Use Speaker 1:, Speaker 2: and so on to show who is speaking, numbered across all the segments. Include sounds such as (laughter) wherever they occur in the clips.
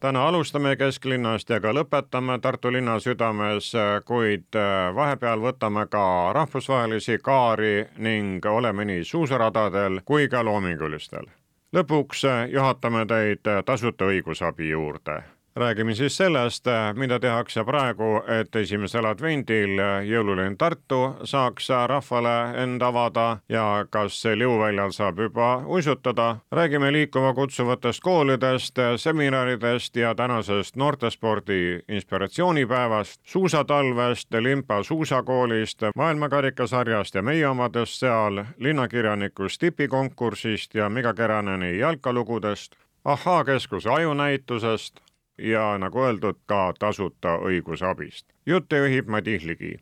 Speaker 1: täna alustame kesklinnast ja ka lõpetame Tartu linna südames, kuid äh, vahepeal võtame ka rahvusvahelisi kaari ning oleme nii suusaradadel kui ka loomingulistel. lõpuks äh, juhatame teid äh, tasuta õigusabi juurde räägime siis sellest, mida tehakse praegu, et esimesel advendil jõululinn Tartu saaks rahvale end avada ja kas liuväljal saab juba uisutada. räägime liikuma kutsuvatest koolidest, seminaridest ja tänasest noortespordi inspiratsioonipäevast, suusatalvest, Limpa suusakoolist, maailmakarikasarjast ja meie omadest seal, linnakirjaniku stipikonkursist ja Miga Keraneni jalkalugudest Ahhaa keskuse ajunäitusest, ja nagu öeldud, ka tasuta õigusabist. jutte juhib Madis Ligi.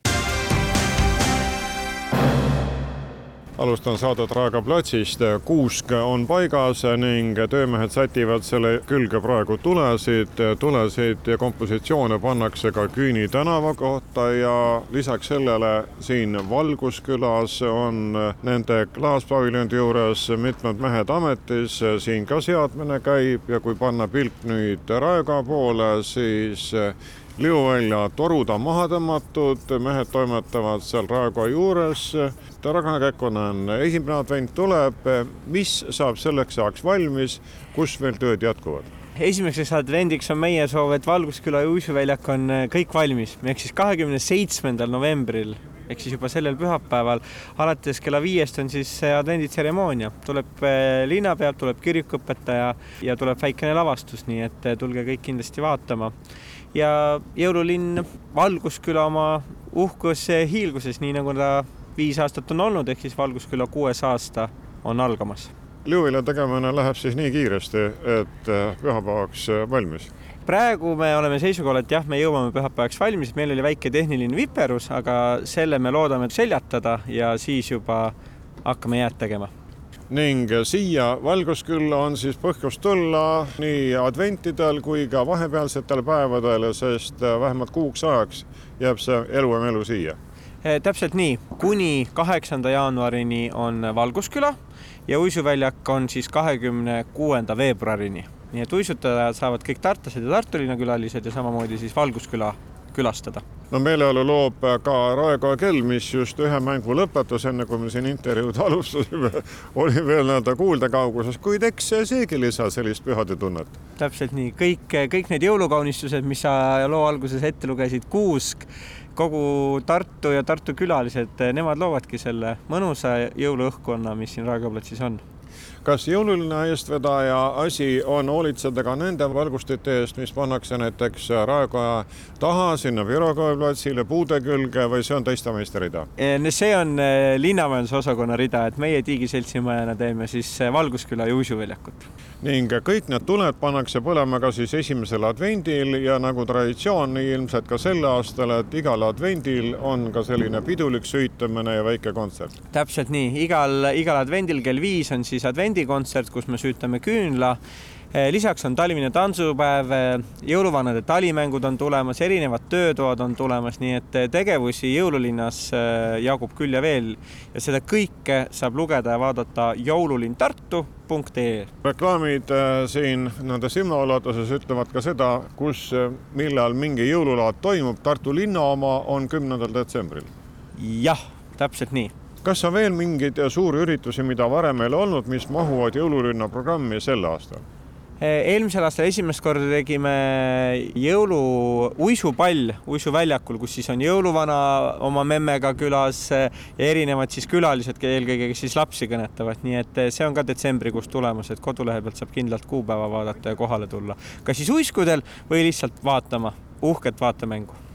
Speaker 1: Alustan saadet Raekoja platsist. kuusk on paigas ning töömehed sätivad selle külge praegu tulesid. tulesid ja kompositsioone pannakse ka Küüni tänava kohta ja lisaks sellele siin Valguskülas on nende klaaspaviljoni juures mitmed mehed ametis. siin ka seadmine käib ja kui panna pilk nüüd Raekoja poole, siis Liuvälja torud on maha tõmmatud, mehed toimetavad seal Raekoja juures. Ragnar Kekkonen, esimene advent tuleb, mis saab selleks ajaks valmis, kus veel tööd jätkuvad?
Speaker 2: esimeseks advendiks on meie soov, et Valgusküla ja uisuväljak on kõik valmis, ehk siis kahekümne seitsmendal novembril ehk siis juba sellel pühapäeval alates kella viiest on siis advenditseremoonia, tuleb linnapealt, tuleb kirikuõpetaja ja tuleb väikene lavastus, nii et tulge kõik kindlasti vaatama ja jõululinn Valgusküla oma uhkus hiilguses, nii nagu ta viis aastat on olnud, ehk siis Valgusküla kuues aasta on algamas.
Speaker 1: Liuvila tegemine läheb siis nii kiiresti, et äh, pühapäevaks äh, valmis?
Speaker 2: praegu me oleme seisukohal, et jah, me jõuame pühapäevaks valmis, meil oli väike tehniline viperus, aga selle me loodame seljatada ja siis juba hakkame jääd tegema
Speaker 1: ning siia Valguskülla on siis põhjust tulla nii adventidel kui ka vahepealsetel päevadel, sest vähemalt kuuks ajaks jääb see eluem elu siia.
Speaker 2: Eh, täpselt nii, kuni kaheksanda jaanuarini on Valgusküla ja uisuväljak on siis kahekümne kuuenda veebruarini. nii et uisutajad saavad kõik tartlased ja Tartu linna külalised ja samamoodi siis Valgusküla külastada.
Speaker 1: No meeleolu loob ka Raekoja kell, mis just ühe mängu lõpetas, enne kui me siin intervjuud (laughs) alustasime, oli veel nii-öelda kuuldekauguses, kuid eks seegi lisa sellist pühadetunnet.
Speaker 2: täpselt nii, kõik, kõik need jõulukaunistused, mis sa loo alguses ette lugesid, kuusk, kogu Tartu ja Tartu külalised, nemad loovadki selle mõnusa jõuluõhkkonna, mis siin Raekoja platsis on
Speaker 1: kas jõululine eestvedaja asi on hoolitseda ka nende valgustite eest, mis pannakse näiteks Raekoja taha sinna Virokoja platsile puude külge või see on teiste meeste rida?
Speaker 2: see on eh, linnamajanduse osakonna rida, et meie Tiigi seltsimajana teeme siis eh, Valgusküla juuksuväljakut.
Speaker 1: Ning kõik need tuled pannakse põlema ka siis esimesel advendil ja nagu traditsioon, ilmselt ka sel aastal, et igal advendil on ka selline pidulik süütamine ja väike kontsert.
Speaker 2: täpselt nii, igal, igal advendil kell viis on siis advend bändikontsert, kus me süütame küünla. Eh, lisaks on talvine tantsupäev, eh, jõuluvanade talimängud on tulemas, erinevad töötoad on tulemas, nii et eh, tegevusi jõululinnas jagub küll ja veel ja seda kõike saab lugeda ja vaadata jõululinntartu.ee.
Speaker 1: reklaamid siin nende silmaulatuses ütlevad ka seda, kus, millal mingi jõululaat toimub. Tartu linna oma on kümnendal detsembril.
Speaker 2: jah, täpselt nii
Speaker 1: kas on veel mingeid suuri üritusi, mida varem ei ole olnud, mis mahuvad jõululinna programmi sel aastal?
Speaker 2: Eelmisel aastal esimest korda tegime jõuluuisupall uisuväljakul, kus siis on jõuluvana oma memmega külas ja erinevad siis külalised, eelkõige kes siis lapsi kõnetavad, nii et see on ka detsembrikuus tulemas, et kodulehe pealt saab kindlalt kuupäeva vaadata ja kohale tulla, kas siis uiskudel või lihtsalt vaatama uhket vaatemängu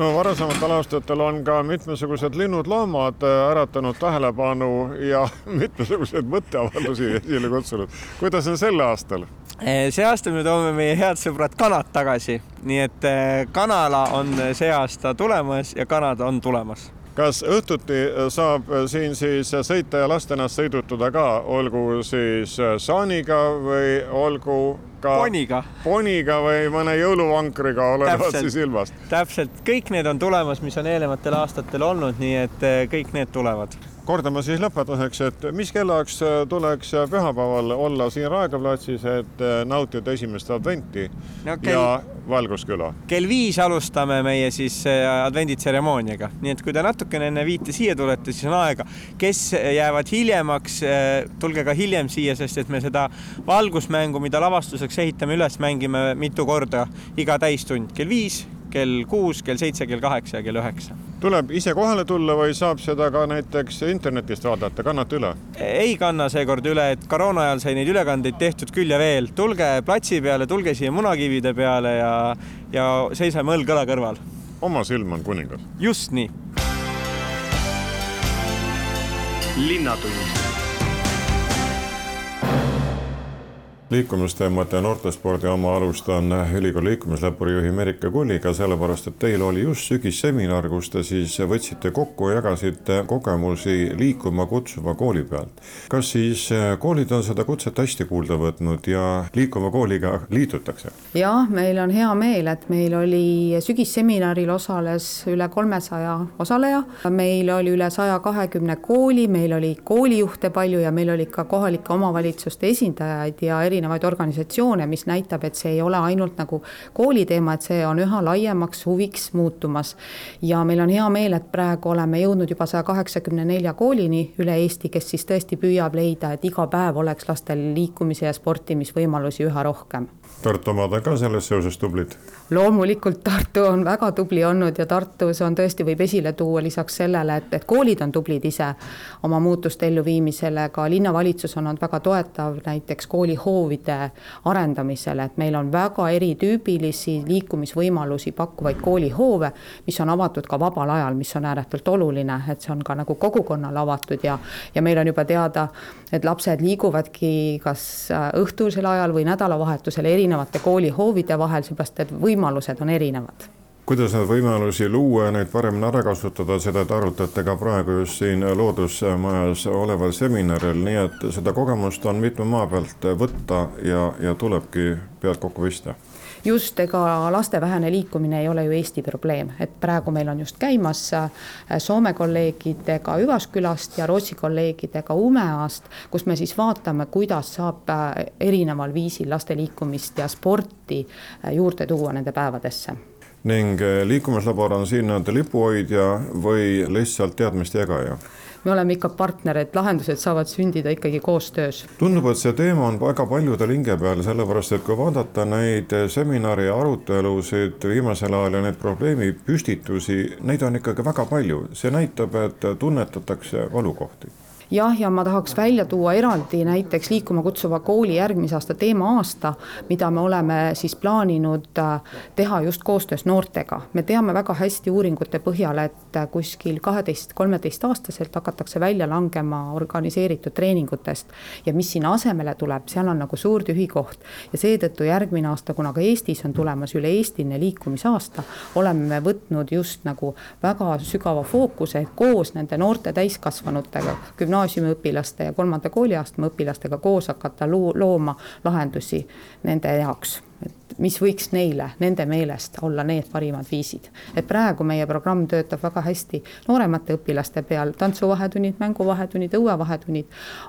Speaker 1: no varasematel aastatel on ka mitmesugused linnud-loomad äh, äratanud tähelepanu ja (laughs) mitmesuguseid mõtteavaldusi esile kutsunud. kuidas on sel aastal?
Speaker 2: Äh, see aasta me toome meie head sõbrad kanad tagasi, nii et äh, kanala on see aasta tulemas ja kanad on tulemas
Speaker 1: kas õhtuti saab siin siis sõita ja lasta ennast sõidutada ka, olgu siis saaniga või olgu ka
Speaker 2: poniga,
Speaker 1: poniga või mõne jõuluvankriga, olenevalt siis ilmast?
Speaker 2: täpselt kõik need on tulemas, mis on eelnevatel aastatel olnud, nii et kõik need tulevad.
Speaker 1: Kordame siis lõpetuseks, et mis kellaks tuleks pühapäeval olla siin Raekoja platsis, et nautida esimest adventi
Speaker 2: No kell-
Speaker 1: ja Valgusküla.
Speaker 2: kell viis alustame meie siis advenditseremooniaga, nii et kui te natukene enne viite siia tulete, siis on aega. kes jäävad hiljemaks, tulge ka hiljem siia, sest et me seda valgusmängu, mida lavastuseks ehitame üles, mängime mitu korda iga täistund, kell viis, kell kuus, kell seitse, kell kaheksa ja kell üheksa.
Speaker 1: Tuleb ise kohale tulla või saab seda ka näiteks internetist vaadata, kannate üle?
Speaker 2: ei kanna seekord üle, et koroona ajal sai neid ülekandeid tehtud küll ja veel. tulge platsi peale, tulge siia munakivide peale ja, ja seisame õlg õla kõrval.
Speaker 1: oma silm on kuningas.
Speaker 2: just nii.
Speaker 3: linnatund
Speaker 1: liikumisteemade ja noortespordi oma alustan ülikooli liikumisläpuri juhi Merike Kulliga, sellepärast et teil oli just sügisseminar, kus te siis võtsite kokku ja jagasite kogemusi liikuma kutsuva kooli pealt. kas siis koolid on seda kutset hästi kuulda võtnud ja liikuva kooliga liitutakse?
Speaker 4: jah, meil on hea meel, et meil oli sügisseminaril osales üle kolmesaja osaleja, meil oli üle saja kahekümne kooli, meil oli koolijuhte palju ja meil oli ka kohalike omavalitsuste esindajaid ja erinevaid organisatsioone, mis näitab, et see ei ole ainult nagu kooli teema, et see on üha laiemaks huviks muutumas. ja meil on hea meel, et praegu oleme jõudnud juba saja kaheksakümne nelja koolini üle Eesti, kes siis tõesti püüab leida, et iga päev oleks lastel liikumise ja sportimisvõimalusi üha rohkem
Speaker 1: Tartu omad on ka selles seoses tublid?
Speaker 4: loomulikult Tartu on väga tubli olnud ja Tartus on tõesti, võib esile tuua lisaks sellele, et, et koolid on tublid ise oma muutuste elluviimisele, ka linnavalitsus on olnud väga toetav näiteks koolihoovide arendamisele, et meil on väga eritüübilisi liikumisvõimalusi pakkuvaid koolihoove, mis on avatud ka vabal ajal, mis on ääretult oluline, et see on ka nagu kogukonnale avatud ja, ja meil on juba teada, et lapsed liiguvadki kas äh, õhtusel ajal või nädalavahetusel erinevate koolihoovide vahel, seepärast et võimalused on erinevad.
Speaker 1: Kuidas neid võimalusi luua ja neid paremini ära kasutada, seda te arutate ka praegu just siin Loodusmajas oleval seminaril, nii et seda kogemust on mitme maa pealt võtta ja, ja tulebki pead kokku pista
Speaker 4: just, ega laste vähene liikumine ei ole ju Eesti probleem, et praegu meil on just käimas äh, Soome kolleegidega Üvaskülast ja Rootsi kolleegidega Umeast, kus me siis vaatame, kuidas saab äh, erineval viisil laste liikumist ja sporti äh, juurde tuua nende päevadesse
Speaker 1: ning liikumislabor on siin nii-öelda lipuhoidja või lihtsalt teadmiste jagaja?
Speaker 4: Me oleme ikka partner, et lahendused saavad sündida ikkagi koostöös.
Speaker 1: tundub, et see teema on väga paljudel hinge peal, sellepärast et kui vaadata neid seminari arutelusid viimasel ajal ja neid probleemipüstitusi, neid on ikkagi väga palju, see näitab, et tunnetatakse valukohti
Speaker 4: jah, ja ma tahaks välja tuua eraldi näiteks Liikuma kutsuva kooli järgmise aasta teema-aasta, mida me oleme siis plaaninud äh, teha just koostöös noortega. me teame väga hästi uuringute põhjal, et äh, kuskil kaheteist, kolmeteistaastaselt hakatakse välja langema organiseeritud treeningutest ja mis sinna asemele tuleb, seal on nagu suur tühi koht ja seetõttu järgmine aasta, kuna ka Eestis on tulemas üle-eestiline liikumisaasta, oleme me võtnud just nagu väga sügava fookuse koos nende noorte täiskasvanutega, gümnaasiumi gümnaasiumiõpilaste ja kolmanda kooliastme õpilastega koos hakata looma lahendusi nende jaoks mis võiks neile, nende meelest olla need parimad viisid. et praegu meie programm töötab väga hästi nooremate õpilaste peal, tantsuvahetunnid, mänguvahetunnid, õuevahetunnid,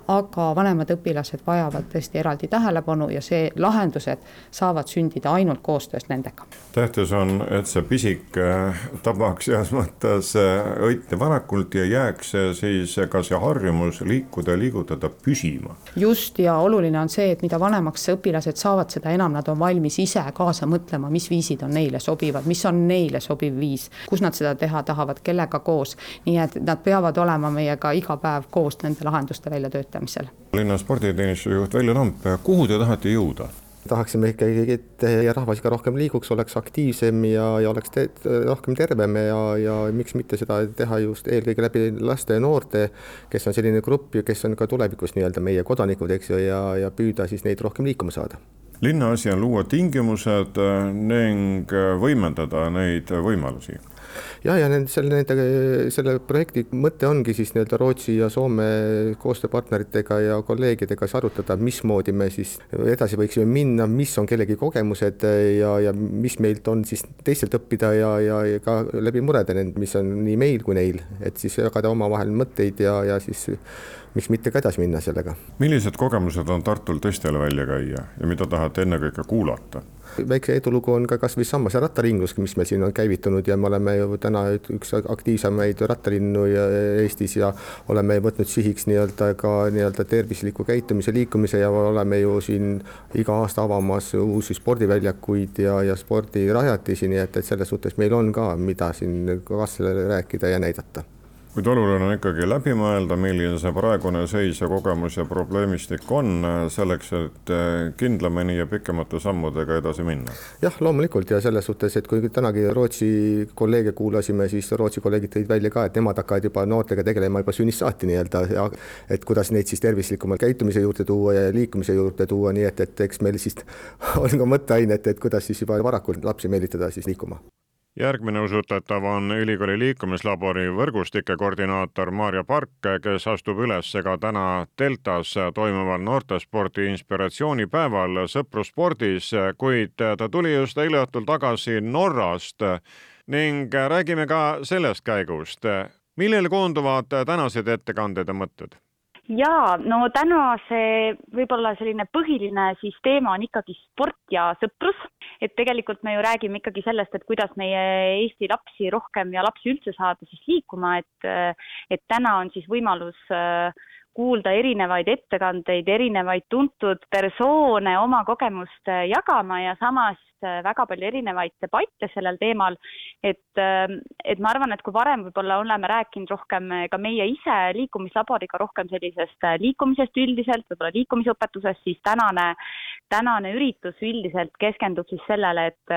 Speaker 4: aga vanemad õpilased vajavad tõesti eraldi tähelepanu ja see, lahendused saavad sündida ainult koostöös nendega.
Speaker 1: tähtis on, et see pisik äh, tabaks heas mõttes äh, õite varakult ja jääks siis ka see harjumus liikuda liigutada püsima.
Speaker 4: just, ja oluline on see, et mida vanemaks õpilased saavad, seda enam nad on valmis ise kaasa mõtlema, mis viisid on neile sobivad, mis on neile sobiv viis, kus nad seda teha tahavad, kellega koos. nii et nad peavad olema meiega iga päev koos nende lahenduste väljatöötamisel.
Speaker 1: linna sporditeenistuse juht Veljo Lamp, kuhu te tahate jõuda?
Speaker 5: tahaksime ikkagi, et rahvas ikka rohkem liiguks, oleks aktiivsem ja, ja oleks te, rohkem tervem ja, ja miks mitte seda teha just eelkõige läbi laste ja noorte, kes on selline grupp kes on ka tulevikus nii-öelda meie kodanikud, eks ju, ja, ja püüda siis neid rohkem liikuma saada
Speaker 1: linna asi on luua tingimused ning võimendada neid võimalusi.
Speaker 5: Ja, ja nende, selle, nende, selle projekti mõte ongi siis nii-öelda Rootsi ja Soome koostööpartneritega ja kolleegidega siis arutada, mismoodi me siis edasi võiksime minna, mis on kellegi kogemused ja, ja mis meilt on siis teistelt õppida ja, ja, ja ka läbi murede, mis on nii meil kui neil, et siis jagada omavahel mõtteid ja, ja siis miks mitte ka edasi minna sellega.
Speaker 1: millised kogemused on Tartul teistele välja käia ja mida tahate ennekõike kuulata?
Speaker 5: väikse edulugu on ka kasvõi Sammase rattaringlus, mis meil siin on käivitunud ja me oleme ju täna üks aktiivsemaid rattalinnu Eestis ja oleme võtnud sihiks nii-öelda ka nii-öelda tervisliku käitumise, liikumise ja oleme ju siin iga aasta avamas uusi spordiväljakuid ja, ja spordirajatisi, nii et, et selles suhtes meil on ka, mida siin kaaslasele rääkida ja näidata
Speaker 1: kuid oluline on ikkagi läbi mõelda, milline see praegune seis ja kogemus ja probleemistik on, selleks et eh, kindlamini ja pikemate sammudega edasi minna.
Speaker 5: jah, loomulikult. Ja selles suhtes, et kui tänagi Rootsi kolleege kuulasime, siis Rootsi kolleegid tõid välja ka, et nemad hakkavad juba noortega tegelema juba sünnist saati nii-öelda ja et kuidas neid siis tervislikuma käitumise juurde tuua ja liikumise juurde tuua, nii et, et eks meil siis (laughs) on ka mõtteainet, et kuidas siis juba varakult lapsi meelitada siis liikuma
Speaker 1: järgmine usutatav on ülikooli liikumislabori võrgustike koordinaator Maarja Park, kes astub üles ka täna Deltas toimuval noortespordi inspiratsioonipäeval Sõpruspordis, kuid ta tuli just eile õhtul tagasi Norrast ning räägime ka sellest käigust. millele koonduvad tänased ettekanded ja mõtted?
Speaker 6: jaa, no täna see võib-olla selline põhiline siis teema on ikkagi sport ja sõprus et tegelikult me ju räägime ikkagi sellest, et kuidas meie Eesti lapsi rohkem ja lapsi üldse saada siis liikuma, et, et täna on siis võimalus äh, kuulda erinevaid ettekandeid, erinevaid tuntud persoone oma kogemust jagama ja samas väga palju erinevaid debatte sellel teemal. et, äh, et ma arvan, et kui varem võib-olla oleme rääkinud rohkem ka meie ise liikumislaboriga rohkem sellisest liikumisest üldiselt, võib-olla liikumisõpetusest, siis tänane, tänane üritus üldiselt keskendub siis sellele, et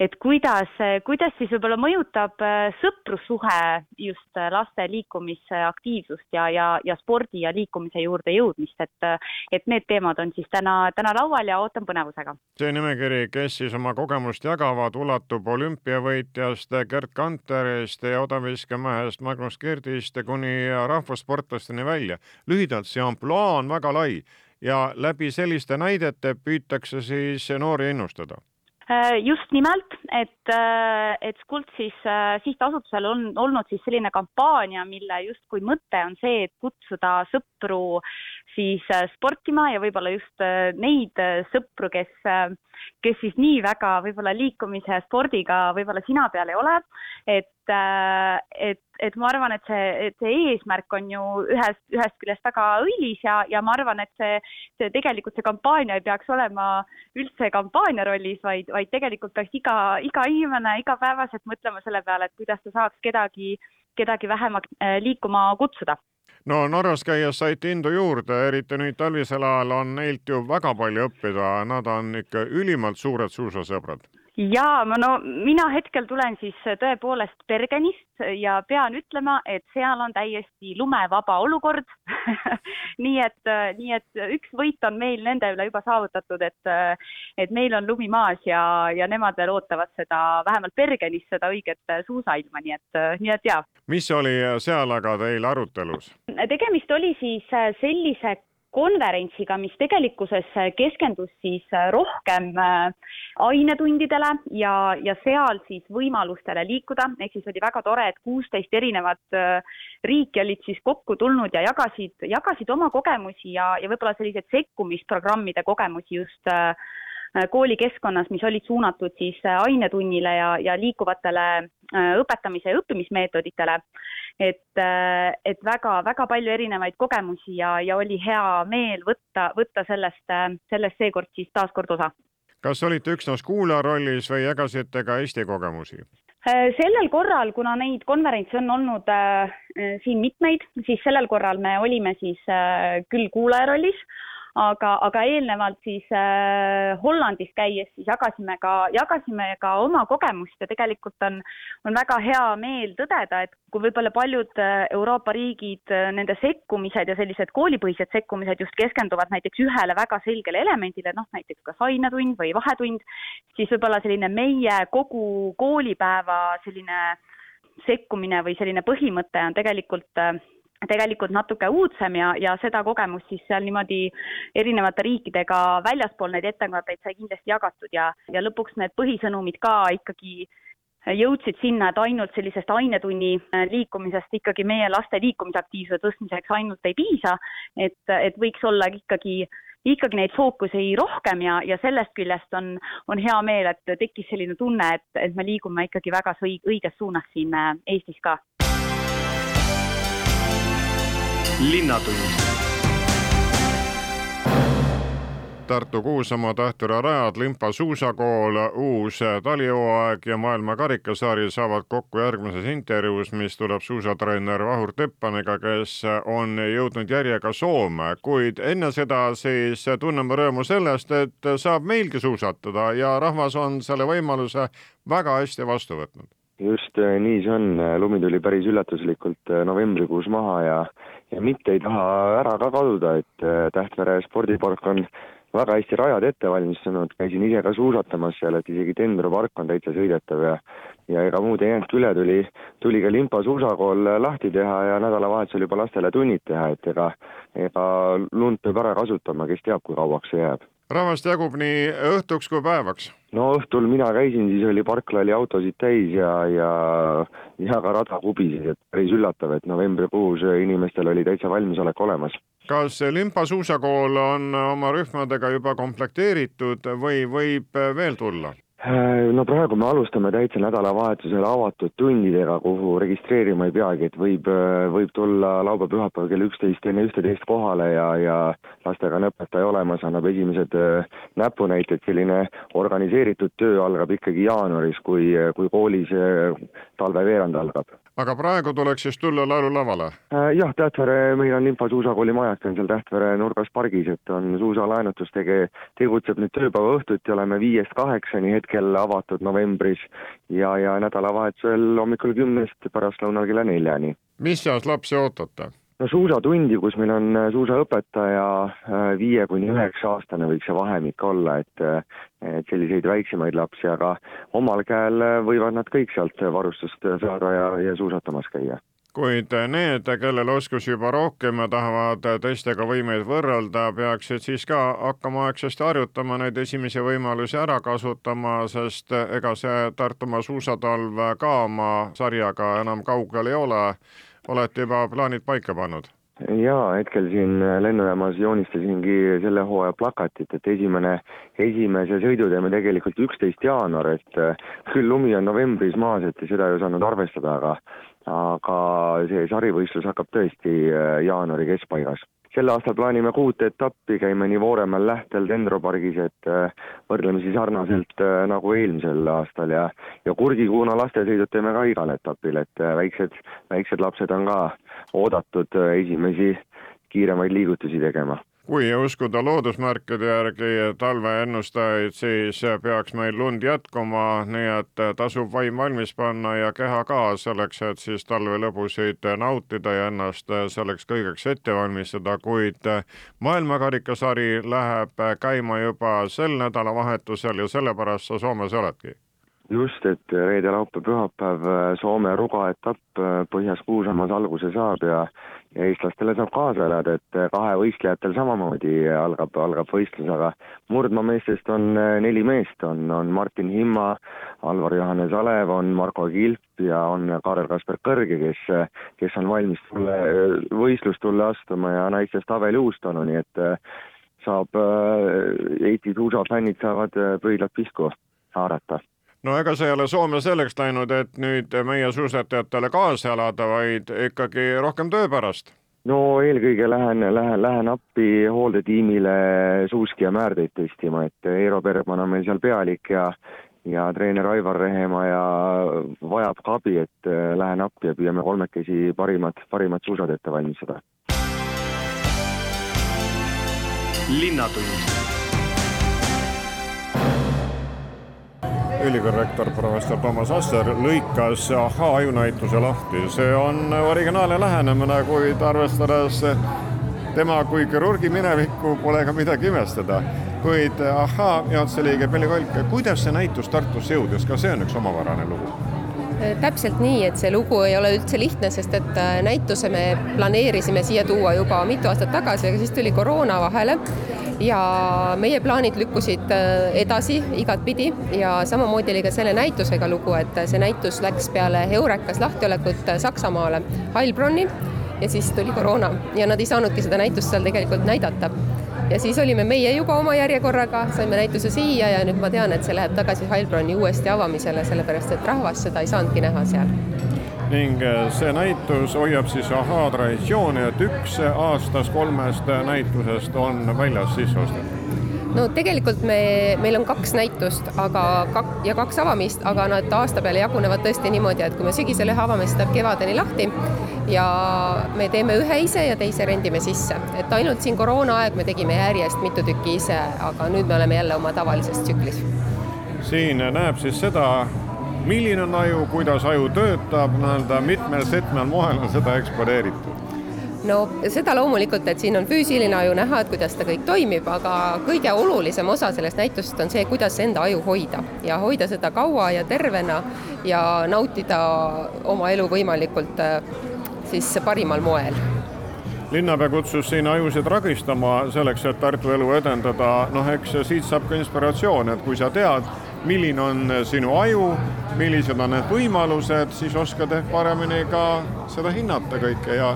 Speaker 6: et kuidas, kuidas siis võib-olla mõjutab äh, sõprussuhe just äh, laste liikumisaktiivsust ja, ja, ja spordi ja liikumise juurde jõudmist, et, äh, et need teemad on siis täna, täna laual ja ootan põnevusega.
Speaker 1: see nimekiri, kes siis oma kogemust jagavad, ulatub olümpiavõitjast Gerd Kanterist ja odaviskemehest Magnus Kirdist kuni rahvussportlasteni välja. lühidalt, see ampluaa on väga lai ja läbi selliste näidete püütakse siis noori innustada
Speaker 6: just nimelt, et, äh, et Skuld siis äh, sihtasutusel on olnud siis selline kampaania, mille justkui mõte on see, et kutsuda sõpru siis sportima ja võib-olla just neid sõpru, kes, kes siis nii väga võib-olla liikumise ja spordiga võib-olla sina peal ei ole, et, et et ma arvan, et see, et see eesmärk on ju ühest, ühest küljest väga õilis ja, ja ma arvan, et see, see tegelikult see kampaania ei peaks olema üldse kampaania rollis, vaid, vaid tegelikult peaks iga, iga inimene igapäevaselt mõtlema selle peale, et kuidas ta saaks kedagi, kedagi vähemalt äh, liikuma kutsuda.
Speaker 1: No Norras käies saite indu juurde, eriti nüüd talvisel ajal on neilt ju väga palju õppida, nad on ikka ülimalt suured suusasõbrad
Speaker 6: jaa, ma no mina hetkel tulen siis tõepoolest Bergenist ja pean ütlema, et seal on täiesti lumevaba olukord (laughs) nii et, nii et üks võit on meil nende üle juba saavutatud, et, et meil on lumi maas ja, ja nemad veel ootavad seda, vähemalt Bergenis seda õiget suusailma, nii et, nii et jaa.
Speaker 1: mis oli seal aga teil arutelus?
Speaker 6: tegemist oli siis sellise konverentsiga, mis tegelikkuses keskendus siis rohkem äh, ainetundidele ja, ja seal siis võimalustele liikuda, ehk siis oli väga tore, et kuusteist erinevat äh, riiki olid siis kokku tulnud ja jagasid, jagasid oma kogemusi ja, ja võib-olla selliseid sekkumisprogrammide kogemusi just äh, koolikeskkonnas, mis olid suunatud siis ainetunnile ja, ja liikuvatele õpetamise ja õppimismeetoditele et, äh, et väga-väga palju erinevaid kogemusi ja, ja oli hea meel võtta, võtta sellest, äh, sellest seekord siis taaskord osa.
Speaker 1: kas olite üksnes kuulaja rollis või jagasite ka Eesti kogemusi?
Speaker 6: Äh, sellel korral, kuna neid konverentse on olnud äh, siin mitmeid, siis sellel korral me olime siis äh, küll kuulaja rollis, aga, aga eelnevalt siis äh, Hollandis käies siis jagasime ka, jagasime ka oma kogemust ja tegelikult on, on väga hea meel tõdeda, et kui võib-olla paljud äh, Euroopa riigid, äh, nende sekkumised ja sellised koolipõhised sekkumised just keskenduvad näiteks ühele väga selgele elemendile, noh näiteks kas ainetund või vahetund, siis võib-olla selline meie kogu koolipäeva selline sekkumine või selline põhimõte on tegelikult äh, tegelikult natuke uudsem ja, ja seda kogemust siis seal niimoodi erinevate riikidega väljaspool neid ettekandeid sai kindlasti jagatud ja, ja lõpuks need põhisõnumid ka ikkagi jõudsid sinna, et ainult sellisest ainetunni liikumisest ikkagi meie laste liikumisaktiivsuse tõstmiseks ainult ei piisa, et, et võiks olla ikkagi ikkagi neid fookusi rohkem ja, ja sellest küljest on, on hea meel, et tekkis selline tunne, et, et me liigume ikkagi väga õiges suunas siin Eestis ka.
Speaker 3: Linnatund.
Speaker 1: Tartu Kuusamaa Tähtüra rajad, Limpa suusakool, uus talihooaeg ja maailma karikasari saavad kokku järgmises intervjuus, mis tuleb suusatreener Vahur Teppaniga, kes on jõudnud järjega Soome, kuid enne seda siis tunneme rõõmu sellest, et saab meilgi suusatada ja rahvas on selle võimaluse väga hästi vastu võtnud
Speaker 7: just nii see on, lumi tuli päris üllatuslikult novembrikuus maha ja ja mitte ei taha ära ka kaduda, et Tähtvere spordipark on väga hästi rajad ette valmistanud, käisin ise ka suusatamas seal, et isegi Dendro park on täitsa sõidetav ja ja ega muud ei jäänudki üle, tuli, tuli ka Limpa suusakool lahti teha ja nädalavahetusel juba lastele tunnid teha, et ega ega lund peab ära kasutama, kes teab, kui kauaks see jääb
Speaker 1: rahvast jagub nii õhtuks kui päevaks?
Speaker 7: no õhtul mina käisin, siis oli parkla oli autosid täis ja, ja ja ka rada kubises, et päris üllatav, et novembrikuus inimestel oli täitsa valmisolek olemas
Speaker 1: kas Limpa suusakool on oma rühmadega juba komplekteeritud või võib veel tulla?
Speaker 7: Äh, no praegu me alustame täitsa nädalavahetusel avatud tundidega, kuhu registreerima ei peagi, et võib, äh, võib tulla laupäev-pühapäev kell üksteist enne ühteteist kohale ja, ja lastega on õpetaja olemas, annab esimesed äh, näpunäited, selline organiseeritud töö algab ikkagi jaanuaris, kui, kui koolis talveveerand algab
Speaker 1: aga praegu tuleks siis tulla laululavale?
Speaker 7: jah, Tähtvere, meil on Limpa suusakooli majas, on seal Tähtvere nurgas pargis, et on suusalaenutus tege-, tegutseb nüüd tööpäeva õhtuti, oleme viiest kaheksani hetkel avatud novembris ja, ja nädalavahetusel hommikul kümnest pärastlõunal kella neljani.
Speaker 1: mis eas lapsi ootate?
Speaker 7: no suusatundi, kus meil on äh, suusaõpetaja äh, viie kuni üheksa aastane võiks see vahemik olla, et äh, et selliseid väiksemaid lapsi, aga omal käel võivad nad kõik sealt varustust saada ja, ja suusatamas käia
Speaker 1: kuid need, kellel oskusi juba rohkem ja tahavad teistega võimeid võrrelda, peaksid siis ka hakkama aegsasti harjutama, neid esimesi võimalusi ära kasutama, sest ega see Tartumaa suusatalv ka oma sarjaga enam kaugel ei ole olete juba plaanid paika pannud?
Speaker 7: jaa, hetkel siin lennujaamas joonistasingi selle hooaja plakatit, et esimene, esimese sõidu teeme tegelikult üksteist jaanuar, et küll lumi on novembris maas, et seda ei osanud arvestada, aga aga see sarivõistlus hakkab tõesti äh, jaanuari keskpaigas. Sel aastal plaanime kuut etappi, käime nii Vooremaal, Lähtel, Dendropargis, et äh, võrdlemisi sarnaselt äh, nagu eelmisel aastal. Ja ja Kurgikuuna lastesõidud teeme ka igal etapil, et väiksed, väiksed lapsed on ka oodatud esimesi kiiremaid liigutusi tegema
Speaker 1: kui uskuda loodusmärkide järgi talveennustajaid, siis peaks meil lund jätkuma, nii et tasub vaim valmis panna ja keha ka selleks, et siis talve lõbusid nautida ja ennast selleks kõigeks ette valmistada, kuid maailmakarikasari läheb käima juba sel nädalavahetusel ja sellepärast sa Soomes oledki.
Speaker 7: Just, et reede, laupäev, pühapäev Soome Ruga etapp Põhjas Kuusamaas alguse saab ja eestlastele saab kaasa elada, et äh, kahevõistlejatel samamoodi algab, algab võistlus, aga murdmaameestest on äh, neli meest, on, on Martin Himma, Alvar Johannes Alev, on Marko Kilp ja on Karel-Kasper Kõrge, kes, kes on valmis tulle, võistlustulle astuma ja naistest Aveli Uustalu, nii et saab, Eesti suusafännid saavad pöidlad pihku haarata
Speaker 1: no ega see ei ole Soome selleks läinud, et nüüd meie suusatajatele kaasa elada, vaid ikkagi rohkem töö pärast.
Speaker 7: No eelkõige lähen, lähen, lähen appi hooldetiimile suuski ja määrdeid testima, et Eero Bergman on meil seal pealik ja ja treener Aivar Rehemaa ja vajab ka abi, et lähen appi ja püüame kolmekesi parimad, parimad suusad ette valmistada.
Speaker 3: Linnatund
Speaker 1: ülikooli rektor professor Toomas Asser lõikas Ahhaa ajunäituse lahti. see on originaalne lähenemine, kuid arvestades tema kui kirurgi minevikku pole ka midagi imestada. kuid Ahhaa juhatuse liige Pelli Kolk, kuidas see näitus Tartusse jõudis, ka see on üks omapärane lugu?
Speaker 8: Täpselt nii, et see lugu ei ole üldse lihtne, sest et äh, näituse me planeerisime siia tuua juba mitu aastat tagasi, aga siis tuli koroona vahele ja meie plaanid lükkusid äh, edasi igatpidi ja samamoodi oli ka selle näitusega lugu, et see näitus läks peale Eurekas lahtiolekut Saksamaale Heilbronni ja siis tuli koroona. Ja nad ei saanudki seda näitust seal tegelikult näidata. ja siis olime meie juba oma järjekorraga, saime näituse siia ja nüüd ma tean, et see läheb tagasi Heilbronni uuesti avamisele, sellepärast et rahvas seda ei saanudki näha seal.
Speaker 1: Ning äh, see näitus hoiab siis ahaa traditsiooni, et üks aastas kolmest näitusest on väljas sisse ostetud.
Speaker 8: No tegelikult me, meil on kaks näitust, aga kak- ja kaks avamist, aga nad aasta peale jagunevad tõesti niimoodi, et kui me sügisel ühe avame, siis läheb kevadeni lahti ja me teeme ühe ise ja teise rendime sisse, et ainult siin koroonaaeg me tegime järjest mitu tükki ise, aga nüüd me oleme jälle oma tavalises tsüklis.
Speaker 1: siin näeb siis seda milline on aju, kuidas aju töötab, nii-öelda mitmel-setmel moel on seda eksponeeritud.
Speaker 8: No seda loomulikult, et siin on füüsiline aju näha, et kuidas ta kõik toimib, aga kõige olulisem osa sellest näitusest on see, kuidas enda aju hoida. Ja hoida seda kaua ja tervena ja nautida oma elu võimalikult äh, siis parimal moel.
Speaker 1: Linnapea kutsus siin ajusid ragistama selleks, et Tartu elu edendada, noh, eks siit saab ka inspiratsioon, et kui sa tead, milline on sinu aju, millised on need võimalused, siis oskad ehk paremini ka seda hinnata kõike ja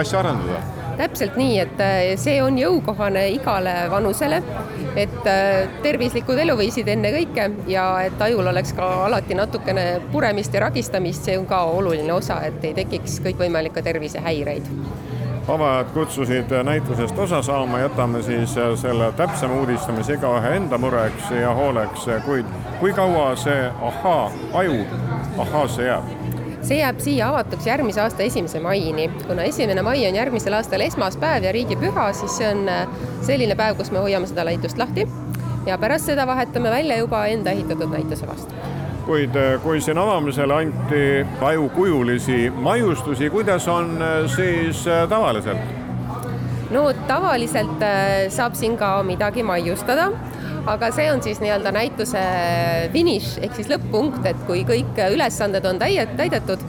Speaker 1: asja arendada
Speaker 8: täpselt nii, et äh, see on jõukohane igale vanusele, et äh, tervislikud eluviisid ennekõike ja et ajul oleks ka alati natukene puremist ja ragistamist, see on ka oluline osa, et ei tekiks kõikvõimalikke tervisehäireid
Speaker 1: avajad kutsusid näitusest osa saama, jätame siis selle täpsema uudistamise igaühe enda mureks ja hooleks, kuid kui kaua see ahhaa, aju ahhaasse jääb?
Speaker 8: See jääb siia avatuks järgmise aasta esimese maini. kuna esimene mai on järgmisel aastal esmaspäev ja riigipüha, siis see on selline päev, kus me hoiame seda näitust lahti ja pärast seda vahetame välja juba enda ehitatud näituse vastu
Speaker 1: kuid eh, kui siin avamisele anti ajukujulisi maiustusi, kuidas on eh, siis tavaliselt?
Speaker 8: no tavaliselt saab siin ka midagi maiustada, aga see on siis nii-öelda näituse finiš ehk siis lõpp-punkt, et kui kõik ülesanded on täie-, täidetud,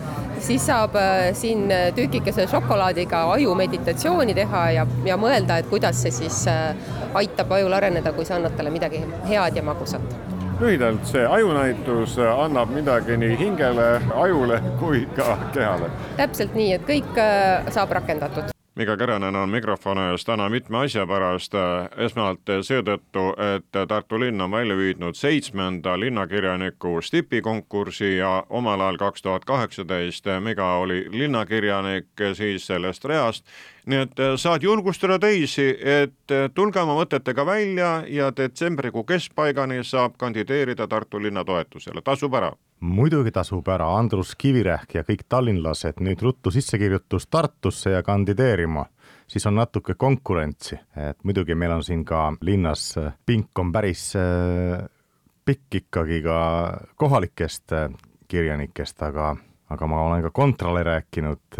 Speaker 8: siis saab siin tükikese šokolaadiga ajumeditatsiooni teha ja, ja mõelda, et kuidas see siis aitab ajul areneda, kui sa annad talle midagi head ja magusat
Speaker 1: lühidalt, see ajunäitus annab midagi nii hingele, ajule kui ka kehale.
Speaker 8: täpselt nii, et kõik äh, saab rakendatud.
Speaker 1: Mika Keränen on mikrofoni ees täna mitme asja pärast. esmalt seetõttu, et Tartu linn on välja viidud seitsmenda linnakirjaniku stipikonkursi ja omal ajal kaks tuhat kaheksateist Mika oli linnakirjanik siis sellest reast nii et äh, saad julgustada teisi, et äh, tulge oma mõtetega välja ja detsembrikuu keskpaigani saab kandideerida Tartu linna toetusele, tasub ära.
Speaker 9: Muidugi tasub ära, Andrus Kivirähk ja kõik tallinlased nüüd ruttu sissekirjutus Tartusse ja kandideerima, siis on natuke konkurentsi, et muidugi meil on siin ka linnas, äh, pink on päris pikk ikkagi ka kohalikest kirjanikest, aga, aga ma olen ka kontrale rääkinud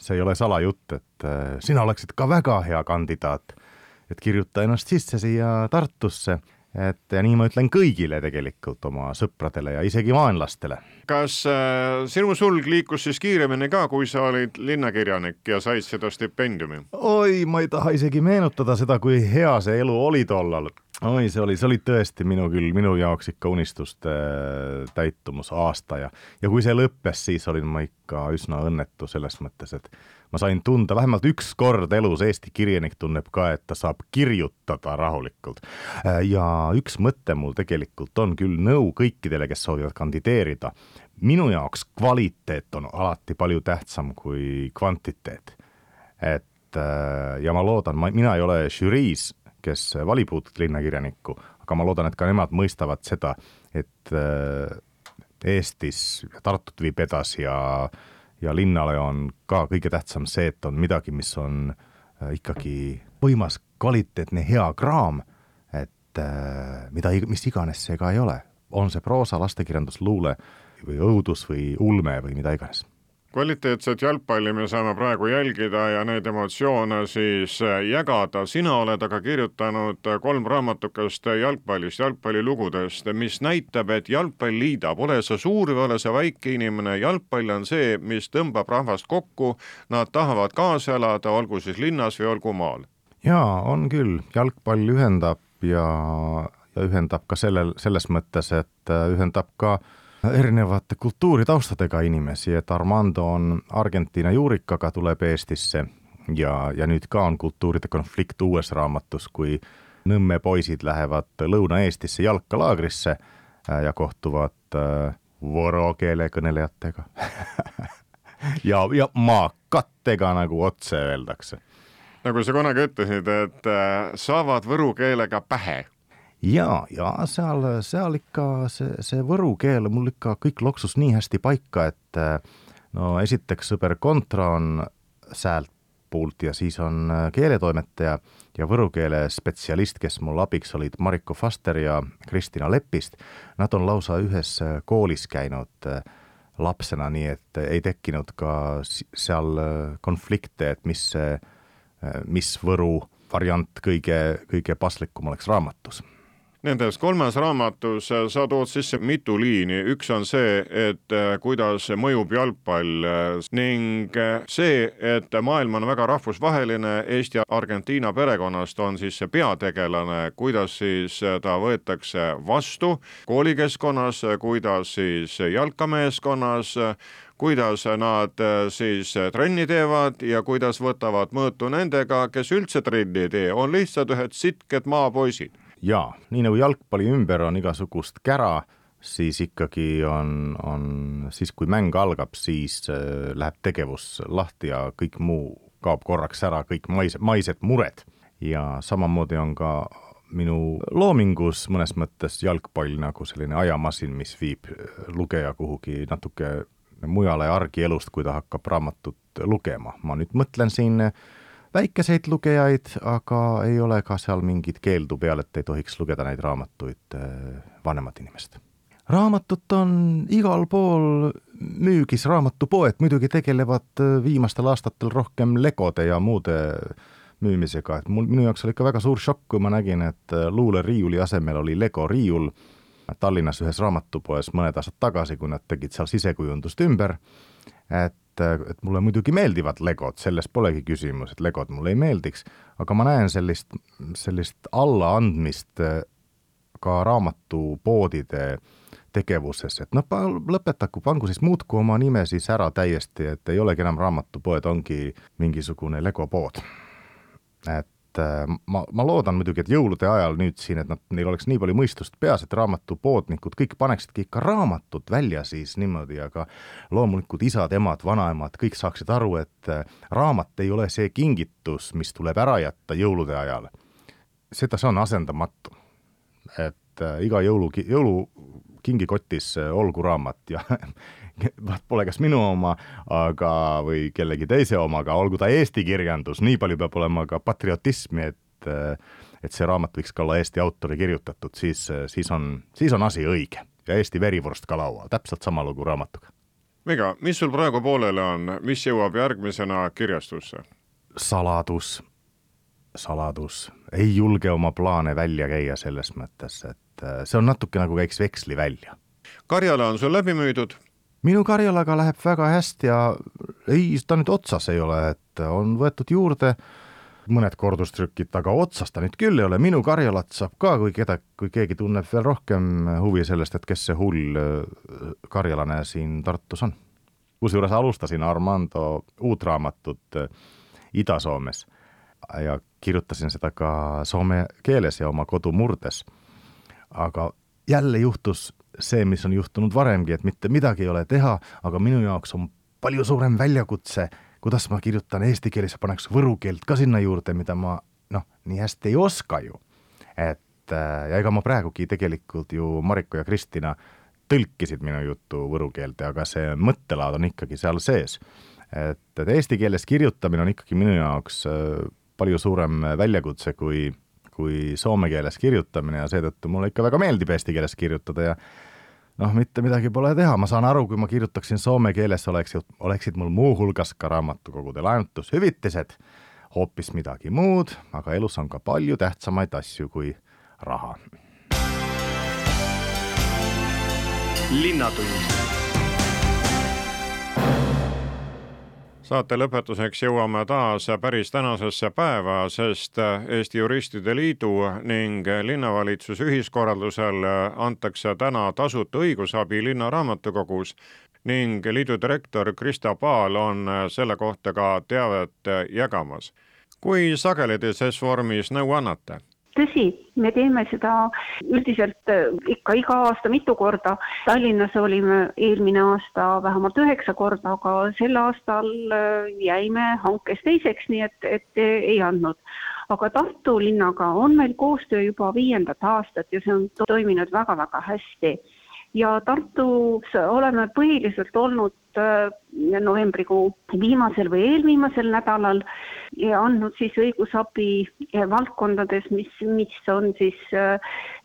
Speaker 9: see ei ole salajutt, et äh, sina oleksid ka väga hea kandidaat. et kirjuta ennast sisse siia Tartusse, et ja nii ma ütlen kõigile tegelikult, oma sõpradele ja isegi vaenlastele.
Speaker 1: kas äh, sinu sulg liikus siis kiiremini ka, kui sa olid linnakirjanik ja said seda stipendiumi?
Speaker 9: oi, ma ei taha isegi meenutada seda, kui hea see elu oli tollal oi, see oli, see oli tõesti minu küll, minu jaoks ikka unistuste äh, täitumus aasta ja, ja kui see lõppes, siis olin ma ikka üsna õnnetu selles mõttes, et ma sain tunda vähemalt üks kord elus, Eesti kirjanik tunneb ka, et ta saab kirjutada rahulikult. Äh, ja üks mõte mul tegelikult on küll nõu kõikidele, kes soovivad kandideerida. minu jaoks kvaliteet on alati palju tähtsam kui kvantiteet. et äh, ja ma loodan, ma, mina ei ole žüriis kes valib uut linnakirjanikku, aga ma loodan, et ka nemad mõistavad seda, et äh, Eestis Tartut viib edasi ja, ja linnale on ka kõige tähtsam see, et on midagi, mis on äh, ikkagi võimas kvaliteetne hea kraam, et äh, mida, mis iganes see ka ei ole, on see proosa, lastekirjandus, luule või õudus või ulme või mida iganes
Speaker 1: kvaliteetset jalgpalli me saame praegu jälgida ja neid emotsioone siis jagada. sina oled aga kirjutanud kolm raamatukest jalgpallist, jalgpallilugudest, mis näitab, et jalgpall liidab, ole sa suur või ole sa väike inimene, jalgpall on see, mis tõmbab rahvast kokku, nad tahavad kaasa elada, olgu siis linnas või olgu maal.
Speaker 9: jaa, on küll, jalgpall ühendab ja, ja ühendab ka sellel, selles mõttes, et ühendab ka äh, erinevate kultuuritaustadega inimesi, et Armando on Argentiina juurikaga, tuleb Eestisse ja, ja ka on kultuuride konflikt uues raamatus, kui Nõmme poisid lähevad Lõuna-Eestisse jalkalaagrisse äh, ja kohtuvad äh, võro keele kõnelejatega (laughs) ja, ja maakatega, nagu otse öeldakse.
Speaker 1: nagu sa kunagi ütlesid, et äh, saavad võru keelega pähe
Speaker 9: ja, ja seal, seal ikka see, see võru keel mul ikka kõik loksus nii hästi paika, et no esiteks sõber Kontra on säält puult ja siis on keeletoimetaja ja võru keele spetsialist, kes mul abiks olid, Mariko Faster ja Kristina Lepist. Nad on lausa ühes koolis käinud lapsena, nii et ei tekkinud ka seal konflikte, et mis, mis võru variant kõige, kõige paslikum oleks raamatus
Speaker 1: Nendes kolmes raamatus äh, sa tood sisse mitu liini, üks on see, et äh, kuidas mõjub jalgpall äh, ning see, et maailm on väga rahvusvaheline, Eesti ja Argentiina perekonnast on siis see peategelane, kuidas siis ta võetakse vastu koolikeskkonnas, kuidas siis jalkameeskonnas, kuidas nad siis trenni teevad ja kuidas võtavad mõõtu nendega, kes üldse trenni ei tee, on lihtsalt ühed sitked maapoisid
Speaker 9: jaa, nii nagu jalgpalli ümber on igasugust kära, siis ikkagi on, on siis, kui mäng algab, siis äh, läheb tegevus lahti ja kõik muu kaob korraks ära, kõik maised, maised mured. ja samamoodi on ka minu loomingus mõnes mõttes jalgpall nagu selline ajamasin, mis viib äh, lugeja kuhugi natuke mujale argielust, kui ta hakkab raamatut lugema. ma nüüd mõtlen siin äh, väikeseid lugejaid, aga ei ole ka seal mingit keeldu peal, et ei tohiks lugeda neid raamatuid äh, vanemat inimest. raamatut on igal pool müügis, raamatupoed muidugi tegelevad äh, viimastel aastatel rohkem legode ja muude müümisega, et mul, minu jaoks oli ikka väga suur šokk, kui ma nägin, et äh, luuleriiuli asemel oli Lego riiul Tallinnas ühes raamatupoes mõned aastad tagasi, kui nad tegid seal sisekujundust ümber, et et, mulle muidugi meeldivad legod, selles polegi küsimus, et legod mulle ei meeldiks, aga ma näen sellist, sellist allaandmist eh, ka raamatupoodide tegevuses, et noh, lõpetaku, pangu siis, muutku oma nime siis ära täiesti, et ei olegi enam raamatupoed, ongi mingisugune legopood. et et äh, ma, ma loodan muidugi, et jõulude ajal nüüd siin, et nad, neil oleks nii palju mõistust peas, et raamatupoodnikud kõik paneksidki ikka raamatut välja siis niimoodi, aga loomulikult isad-emad, vanaemad, kõik saaksid aru, et äh, raamat ei ole see kingitus, mis tuleb ära jätta jõulude ajal. seda, see on asendamatu. et äh, iga jõulu, jõulukingikotis olgu raamat ja (laughs) vaat pole kas minu oma, aga, või kellegi teise oma, aga olgu ta eesti kirjandus, nii palju peab olema ka patriotismi, et et see raamat võiks ka olla Eesti autori kirjutatud, siis, siis on, siis on asi õige ja Eesti verivorst ka laual, täpselt sama lugu raamatuga.
Speaker 1: Miga, mis sul praegu pooleli on, mis jõuab järgmisena kirjastusse?
Speaker 9: saladus, saladus, ei julge oma plaane välja käia selles mõttes, et see on natuke nagu käiks veksli välja.
Speaker 1: Karjala on sul läbi müüdud
Speaker 9: minu Karjalaga läheb väga hästi ja ei, ta nüüd otsas ei ole, et on võetud juurde mõned kordustrükid, aga otsas ta nüüd küll ei ole, minu Karjalat saab ka, kui keda, kui keegi tunneb veel rohkem huvi sellest, et kes see hull äh, karjalane siin Tartus on. kusjuures alustasin Armando uut raamatut äh, Ida-Soomes ja kirjutasin seda ka soome keeles ja oma kodumurdes. aga jälle juhtus see, mis on juhtunud varemgi, et mitte midagi ei ole teha, aga minu jaoks on palju suurem väljakutse, kuidas ma kirjutan eesti keeles ja paneks võru keelt ka sinna juurde, mida ma noh, nii hästi ei oska ju. et äh, ja ega ma praegugi tegelikult ju Mariko ja Kristina tõlkisid minu juttu võru keelde, aga see mõttelaad on ikkagi seal sees. et, et eesti keeles kirjutamine on ikkagi minu jaoks äh, palju suurem väljakutse kui, kui soome keeles kirjutamine ja seetõttu mulle ikka väga meeldib eesti keeles kirjutada ja noh, mitte midagi pole teha, ma saan aru, kui ma kirjutaksin soome keeles, oleks, oleksid mul muuhulgas ka raamatukogude laenutushüvitised, hoopis midagi muud, aga elus on ka palju tähtsamaid asju kui raha.
Speaker 3: linnatund
Speaker 1: saate lõpetuseks jõuame taas päris tänasesse päeva, sest Eesti Juristide Liidu ning linnavalitsuse ühiskorraldusel antakse täna tasuta õigusabi linnaraamatukogus ning liidu direktor Krista Paal on selle kohta ka teavet jagamas. kui sageli te ses vormis nõu annate?
Speaker 10: Tõsi, me teeme seda üldiselt äh, ikka iga aasta mitu korda. Tallinnas olime eelmine aasta vähemalt üheksa korda, aga sel aastal äh, jäime hankes teiseks, nii et, et ei andnud. aga Tartu linnaga on meil koostöö juba viiendat aastat ja see on toiminud väga-väga hästi ja Tartus oleme põhiliselt olnud äh, novembrikuu viimasel või eelviimasel nädalal ja andnud siis õigusabi äh, valdkondades, mis, mis on siis äh,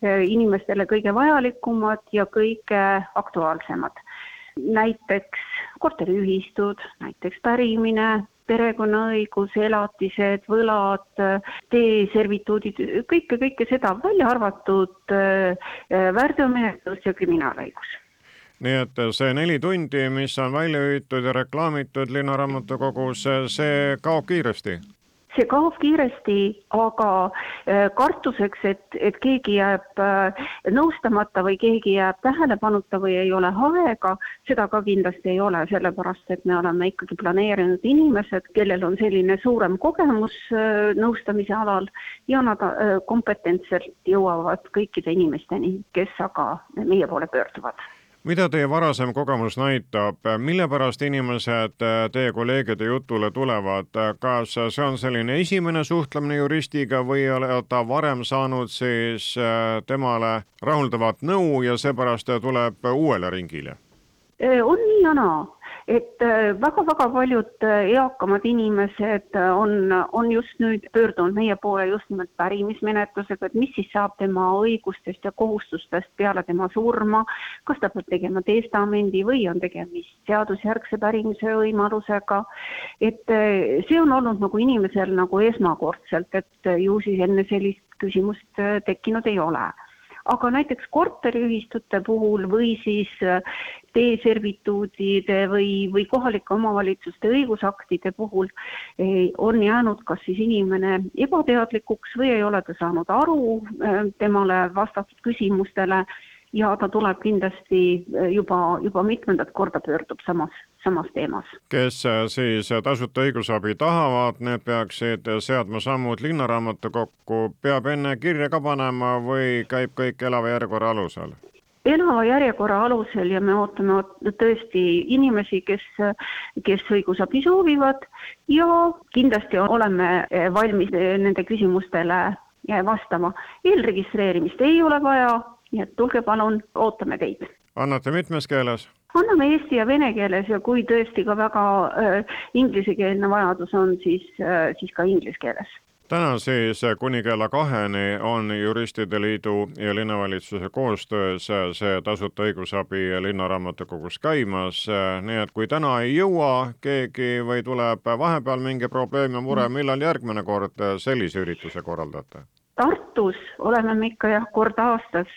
Speaker 10: inimestele kõige vajalikumad ja kõige aktuaalsemad. näiteks korteriühistud, näiteks pärimine, perekonnaõigus, elatised, võlad, teeservituudid, kõike, kõike seda, välja arvatud äh, väärteomenetlus ja kriminaalõigus
Speaker 1: nii et see neli tundi, mis on välja hüütud ja reklaamitud Linnaraamatukogus, see kaob kiiresti?
Speaker 10: See kaob kiiresti, aga äh, kartuseks, et, et keegi jääb äh, nõustamata või keegi jääb tähelepanuta või ei ole aega, seda ka kindlasti ei ole, sellepärast et me oleme ikkagi planeerinud inimesed, kellel on selline suurem kogemus äh, nõustamise alal ja nad kompetentselt jõuavad kõikide inimesteni, kes aga meie poole pöörduvad
Speaker 1: mida teie varasem kogemus näitab, mille pärast inimesed äh, teie kolleegide jutule tulevad, kas see on selline esimene suhtlemine juristiga või olete ta varem saanud siis äh, temale rahuldavat nõu ja seepärast tuleb uuele ringile?
Speaker 10: on nii ja naa et väga-väga äh, paljud äh, eakamad inimesed äh, on, on just nüüd pöördunud meie poole just nimelt pärimismenetlusega, et mis siis saab tema õigustest ja kohustustest peale tema surma, kas ta peab tegema testamendi või on tegemist seadusjärgse pärimise võimalusega. et see on olnud nagu inimesel nagu esmakordselt, et ju siis enne sellist küsimust tekkinud ei ole aga näiteks korteriühistute puhul või siis teeservituudide või, või kohalike omavalitsuste õigusaktide puhul eh, on jäänud kas siis inimene ebateadlikuks või ei ole ta saanud aru äh, temale vastatud küsimustele ja ta tuleb kindlasti eh, juba, juba mitmendat korda pöördub samas, samas teemas.
Speaker 1: kes eh, siis tasuta õigusabi tahavad, need peaksid seadma sammud linnaraamatukokku, peab enne kirja ka panema või käib kõik elava järjekorra alusel?
Speaker 10: Elava järjekorra alusel ja me ootame tõesti inimesi, kes, kes õigusabi soovivad ja kindlasti oleme eh, valmis nende küsimustele vastama. eelregistreerimist ei ole vaja, nii et tulge palun, ootame teid.
Speaker 1: annate mitmes keeles?
Speaker 10: anname eesti ja vene keeles ja kui tõesti ka väga äh, inglisekeelne vajadus on, siis äh,, siis ka inglise keeles
Speaker 1: täna siis kuni kella kaheni on Juristide Liidu ja linnavalitsuse koostöös see tasuta õigusabi linnaraamatukogus käimas, nii et kui täna ei jõua keegi või tuleb vahepeal mingi probleem ja mure, millal järgmine kord sellise ürituse korraldate?
Speaker 10: Tartus oleme me ikka jah, kord aastas,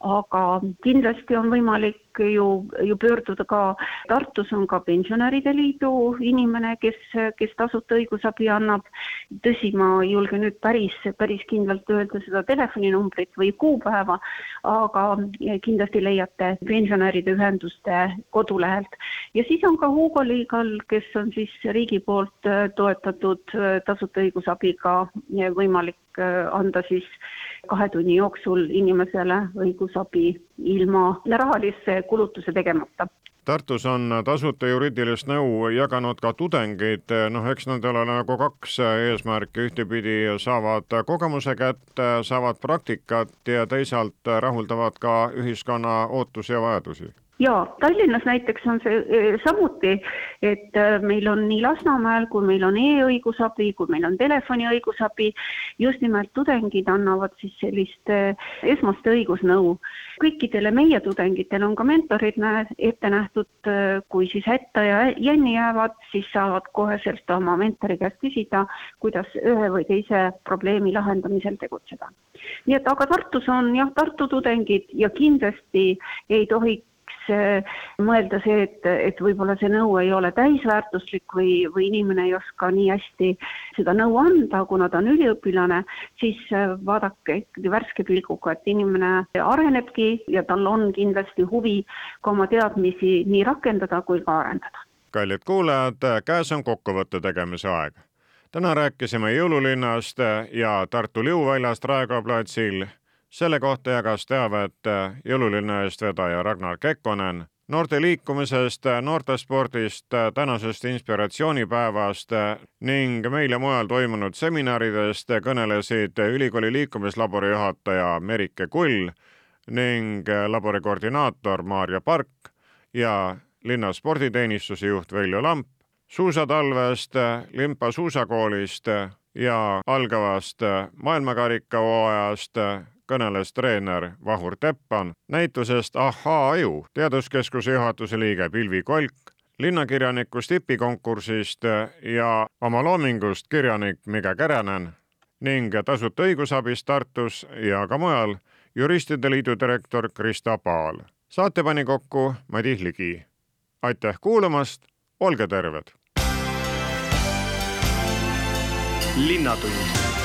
Speaker 10: aga kindlasti on võimalik ju, ju pöörduda ka, Tartus on ka Pensionäride Liidu inimene, kes, kes tasuta õigusabi annab. tõsi, ma ei julge nüüd päris, päris kindlalt öelda seda telefoninumbrit või kuupäeva, aga kindlasti leiate pensionäride ühenduste kodulehelt. ja siis on ka Hugo Liigal, kes on siis riigi poolt toetatud tasuta õigusabiga võimalik anda siis kahe tunni jooksul inimesele õigusabi ilma rahalise kulutuse tegemata.
Speaker 1: Tartus on tasuta juriidilist nõu jaganud ka tudengid, noh, eks nendel ole nagu kaks eesmärki, ühtepidi saavad kogemuse kätte, saavad praktikat ja teisalt rahuldavad ka ühiskonna ootusi ja vajadusi
Speaker 10: ja Tallinnas näiteks on see eh, samuti, et eh, meil on nii Lasnamäel, kui meil on e-õigusabi, kui meil on telefoniõigusabi, just nimelt tudengid annavad siis sellist eh, esmast õigusnõu. kõikidele meie tudengitele on ka mentorid ette nähtud, kui siis hätta ja jänni jäävad, siis saavad koheselt oma mentori käest küsida, kuidas ühe või teise probleemi lahendamisel tegutseda. nii et aga Tartus on jah, Tartu tudengid ja kindlasti ei tohiks võiks mõelda see, et, et võib-olla see nõu ei ole täisväärtuslik või, või inimene ei oska nii hästi seda nõu anda, kuna ta on üliõpilane, siis vaadake ikkagi värske pilguga, et inimene arenebki ja tal on kindlasti huvi ka oma teadmisi nii rakendada kui ka arendada.
Speaker 1: kallid kuulajad, käes on kokkuvõtte tegemise aeg täna rääkisime jõululinnast ja Tartu Liuväljast Raekoja platsil selle kohta jagas teavet jõululinna eestvedaja Ragnar Kekkonen, noorte liikumisest, noortespordist, tänasest inspiratsioonipäevast ning meil ja mujal toimunud seminaridest kõnelesid ülikooli liikumislabori juhataja Merike Kull ning labori koordinaator Maarja Park ja linna sporditeenistuse juht Veljo Lamp, suusatalvest, Limpa suusakoolist ja algavast maailmakarika hooajast kõneles treener Vahur Teppan, näitusest Ahhaa aju teaduskeskuse juhatuse liige Pilvi Kolk, linnakirjanikust tipikonkursist ja oma loomingust kirjanik Mige Käränen ning tasuta õigusabist Tartus ja ka mujal juristide liidu direktor Krista Paal. saate pani kokku Madis Ligi. aitäh kuulamast, olge terved!
Speaker 3: linnatund